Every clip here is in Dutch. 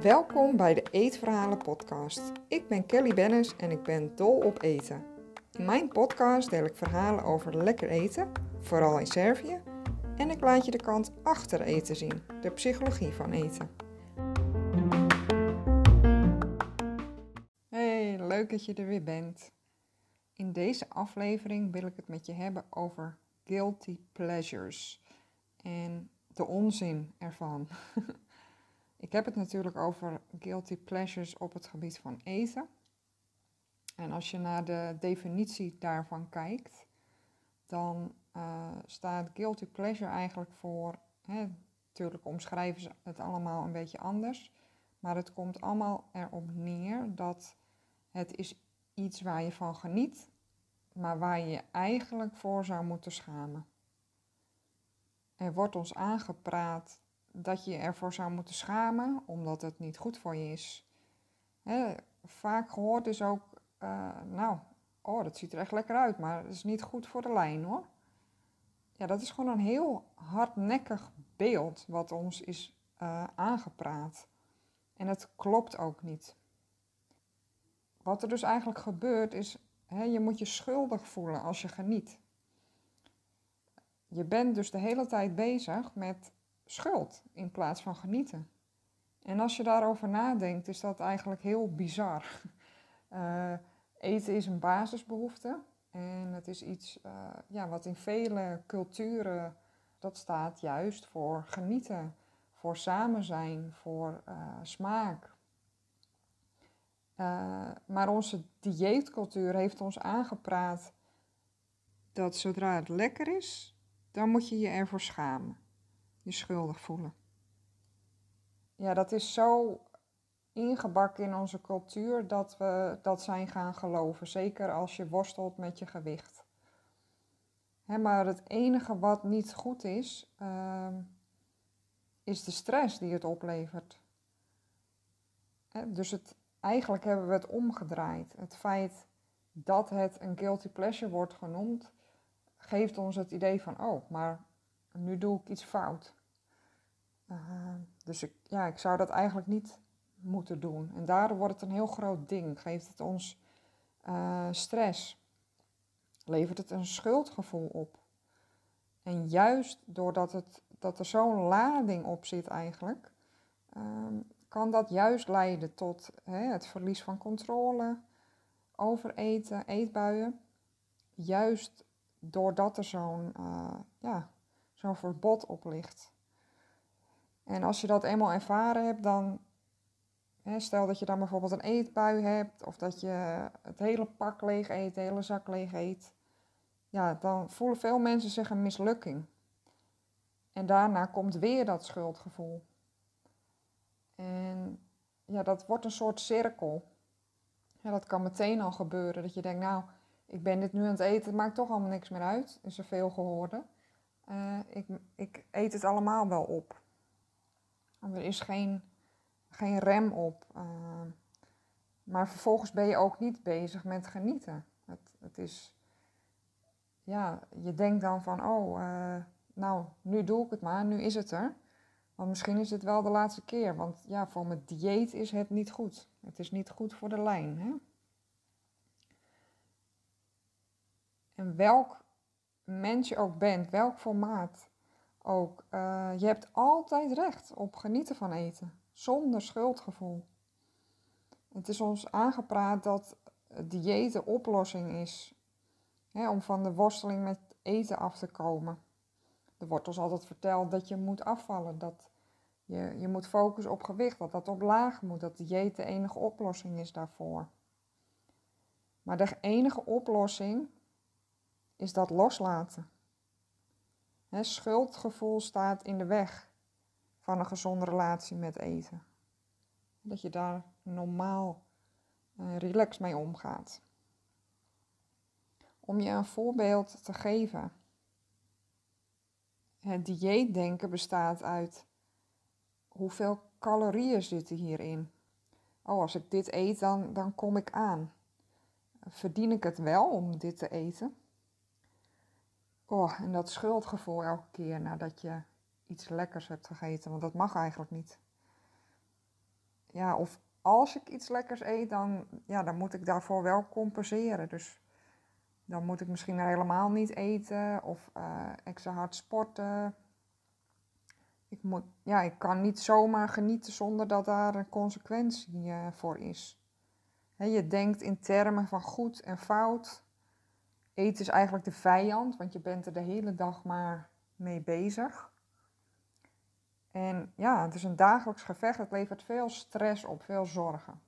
Welkom bij de Eetverhalen podcast. Ik ben Kelly Bennis en ik ben dol op eten. In mijn podcast deel ik verhalen over lekker eten, vooral in Servië, en ik laat je de kant achter eten zien, de psychologie van eten. Hey, leuk dat je er weer bent. In deze aflevering wil ik het met je hebben over guilty pleasures en de onzin ervan. ik heb het natuurlijk over guilty pleasures op het gebied van eten. En als je naar de definitie daarvan kijkt, dan uh, staat guilty pleasure eigenlijk voor, hè, natuurlijk omschrijven ze het allemaal een beetje anders, maar het komt allemaal erop neer dat het is iets waar je van geniet, maar waar je je eigenlijk voor zou moeten schamen. Er wordt ons aangepraat dat je ervoor zou moeten schamen omdat het niet goed voor je is. vaak gehoord is ook, uh, nou, oh, dat ziet er echt lekker uit, maar het is niet goed voor de lijn hoor. Ja, dat is gewoon een heel hardnekkig beeld wat ons is uh, aangepraat. En het klopt ook niet. Wat er dus eigenlijk gebeurt is, je moet je schuldig voelen als je geniet. Je bent dus de hele tijd bezig met schuld in plaats van genieten. En als je daarover nadenkt, is dat eigenlijk heel bizar. Uh, eten is een basisbehoefte. En het is iets uh, ja, wat in vele culturen, dat staat juist voor genieten, voor samen zijn, voor uh, smaak. Uh, maar onze dieetcultuur heeft ons aangepraat dat zodra het lekker is, dan moet je je ervoor schamen, je schuldig voelen. Ja, dat is zo ingebakken in onze cultuur dat we dat zijn gaan geloven. Zeker als je worstelt met je gewicht. maar het enige wat niet goed is, uh, is de stress die het oplevert. dus het, eigenlijk hebben we het omgedraaid. Het feit dat het een guilty pleasure wordt genoemd, geeft ons het idee van, oh, maar nu doe ik iets fout. Uh, dus ik, ja, ik zou dat eigenlijk niet moeten doen. En daardoor wordt het een heel groot ding. Geeft het ons uh, stress. Levert het een schuldgevoel op. En juist doordat het, dat er zo'n lading op zit eigenlijk, um, kan dat juist leiden tot hè, het verlies van controle, overeten, eetbuien. Juist doordat er zo'n uh, ja, zo'n verbod op ligt. En als je dat eenmaal ervaren hebt, dan stel dat je dan bijvoorbeeld een eetbui hebt of dat je het hele pak leeg eet, de hele zak leeg eet. Ja, dan voelen veel mensen zich een mislukking. En daarna komt weer dat schuldgevoel. En ja, dat wordt een soort cirkel. Dat kan meteen al gebeuren. Dat je denkt, nou, ik ben dit nu aan het eten, het maakt toch allemaal niks meer uit. Is er veel gehoord. Uh, ik, ik eet het allemaal wel op. er is geen geen rem op. Uh, maar vervolgens ben je ook niet bezig met genieten. Het, het is, ja, je denkt dan van, oh, uh, nou, nu doe ik het maar, nu is het er. Want misschien is het wel de laatste keer, want ja, voor mijn dieet is het niet goed. Het is niet goed voor de lijn. Hè? En welk mens je ook bent, welk formaat ook, uh, je hebt altijd recht op genieten van eten zonder schuldgevoel. Het is ons aangepraat dat dieet de oplossing is hè, om van de worsteling met eten af te komen. Er wordt ons altijd verteld dat je moet afvallen, dat je, je moet focussen op gewicht, dat dat op laag moet, dat dieet de enige oplossing is daarvoor. Maar de enige oplossing is dat loslaten. schuldgevoel staat in de weg van een gezonde relatie met eten. Dat je daar normaal uh, relaxed mee omgaat. Om je een voorbeeld te geven. Het dieetdenken bestaat uit hoeveel calorieën zitten hierin. Oh, als ik dit eet, dan, dan kom ik aan. Verdien ik het wel om dit te eten? Oh, en dat schuldgevoel elke keer nadat je iets lekkers hebt gegeten, want dat mag eigenlijk niet. Ja, of als ik iets lekkers eet, dan, ja, dan moet ik daarvoor wel compenseren. Dus dan moet ik misschien helemaal niet eten of uh, extra hard sporten. Ik, moet, ja, ik kan niet zomaar genieten zonder dat daar een consequentie uh, voor is. Je denkt in termen van goed en fout. Eten is eigenlijk de vijand, want je bent er de hele dag maar mee bezig. En ja, het is een dagelijks gevecht. Het levert veel stress op, veel zorgen.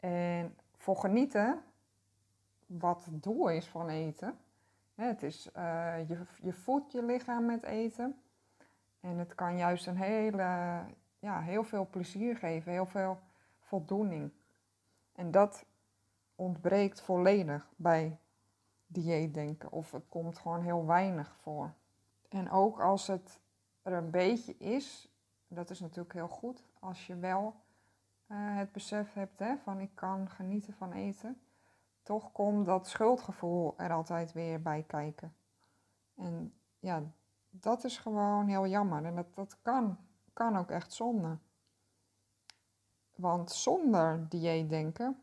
En voor genieten, wat het doel is van eten. Het is, uh, je, je voedt je lichaam met eten. En het kan juist een hele, ja, heel veel plezier geven, heel veel voldoening. En dat ontbreekt volledig bij dieetdenken. Of het komt gewoon heel weinig voor. En ook als het er een beetje is, dat is natuurlijk heel goed. Als je wel uh, het besef hebt hè, van ik kan genieten van eten. Toch komt dat schuldgevoel er altijd weer bij kijken. En ja, dat is gewoon heel jammer. En dat, dat kan, kan ook echt zonde. Want zonder dieetdenken,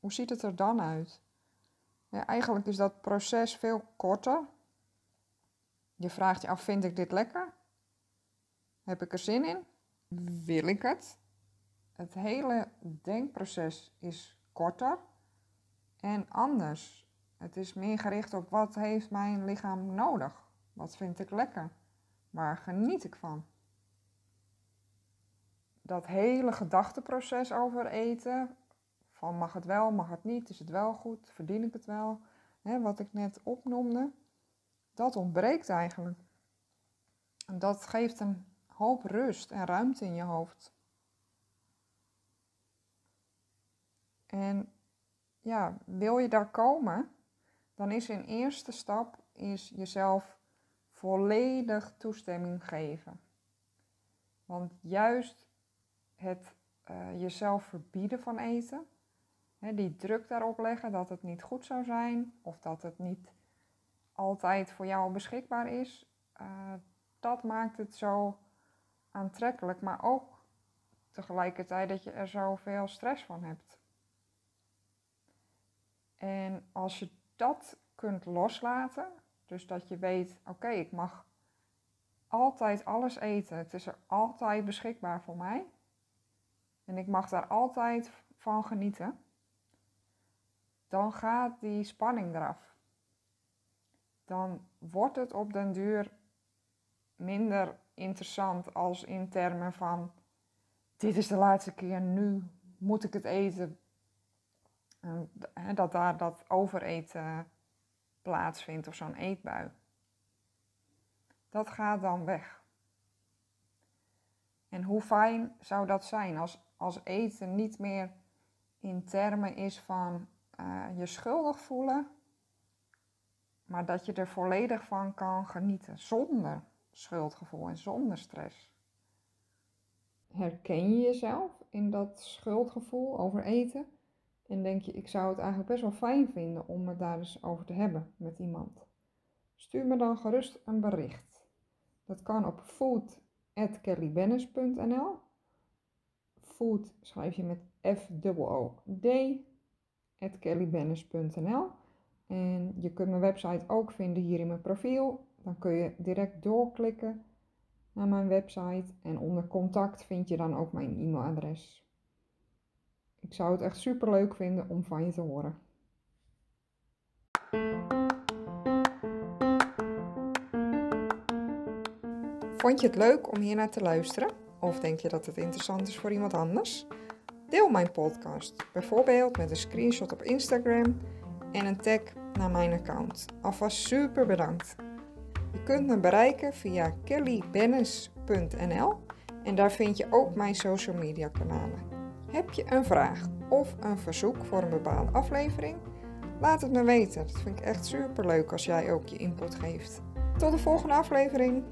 hoe ziet het er dan uit? Ja, eigenlijk is dat proces veel korter. Je vraagt je af, vind ik dit lekker? Heb ik er zin in? Wil ik het? Het hele denkproces is korter en anders. Het is meer gericht op wat heeft mijn lichaam nodig? Wat vind ik lekker? Waar geniet ik van? Dat hele gedachteproces over eten, van mag het wel, mag het niet, is het wel goed, verdien ik het wel, hè, wat ik net opnoemde, dat ontbreekt eigenlijk. En dat geeft een hoop rust en ruimte in je hoofd. En ja, wil je daar komen, dan is in eerste stap is jezelf volledig toestemming geven. Want juist het uh, jezelf verbieden van eten, hè, die druk daarop leggen dat het niet goed zou zijn of dat het niet altijd voor jou beschikbaar is, uh, dat maakt het zo aantrekkelijk, maar ook tegelijkertijd dat je er zoveel stress van hebt. En als je dat kunt loslaten, dus dat je weet, oké, ik mag altijd alles eten. Het is er altijd beschikbaar voor mij. En ik mag daar altijd van genieten. Dan gaat die spanning eraf. Dan wordt het op den duur minder interessant als in termen van dit is de laatste keer, nu moet ik het eten. dat daar dat overeten plaatsvindt of zo'n eetbui. Dat gaat dan weg. En hoe fijn zou dat zijn als, als eten niet meer in termen is van uh, je schuldig voelen, maar dat je er volledig van kan genieten zonder schuldgevoel en zonder stress. Herken je jezelf in dat schuldgevoel over eten? En denk je, ik zou het eigenlijk best wel fijn vinden om het daar eens over te hebben met iemand. Stuur me dan gerust een bericht. Dat kan op food.kellybennis.nl Food schrijf je met F-O-O-D kellybennis.nl En je kunt mijn website ook vinden hier in mijn profiel. Dan kun je direct doorklikken naar mijn website en onder contact vind je dan ook mijn e-mailadres. Ik zou het echt super leuk vinden om van je te horen. Vond je het leuk om hier naar te luisteren? Of denk je dat het interessant is voor iemand anders? Deel mijn podcast, bijvoorbeeld met een screenshot op Instagram en een tag naar mijn account. Alvast super bedankt. Je kunt me bereiken via kellybennis.nl en daar vind je ook mijn social media kanalen. Heb je een vraag of een verzoek voor een bepaalde aflevering? Laat het me weten. Dat vind ik echt super leuk als jij ook je input geeft. Tot de volgende aflevering.